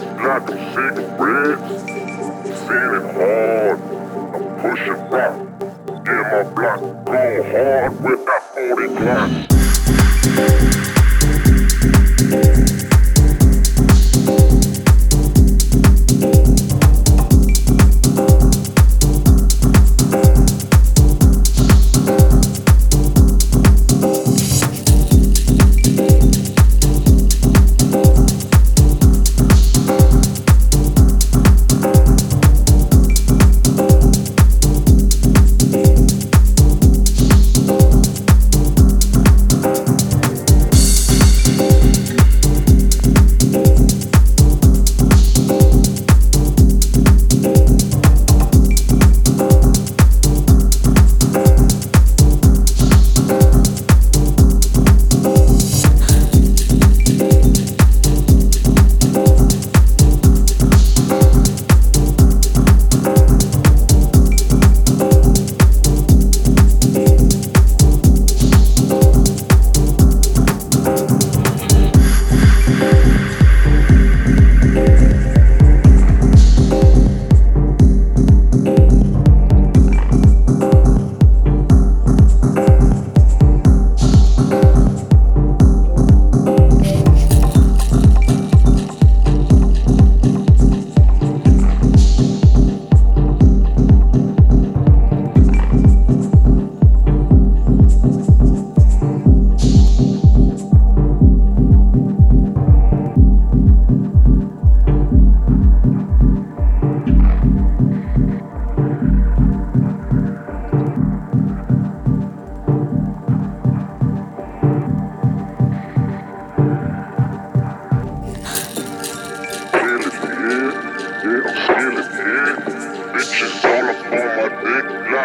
Not the cigarettes. Feeling hard. I'm pushing back. Get my block. Go hard with that 40 clock.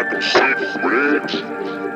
got the six rings.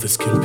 Love is compelling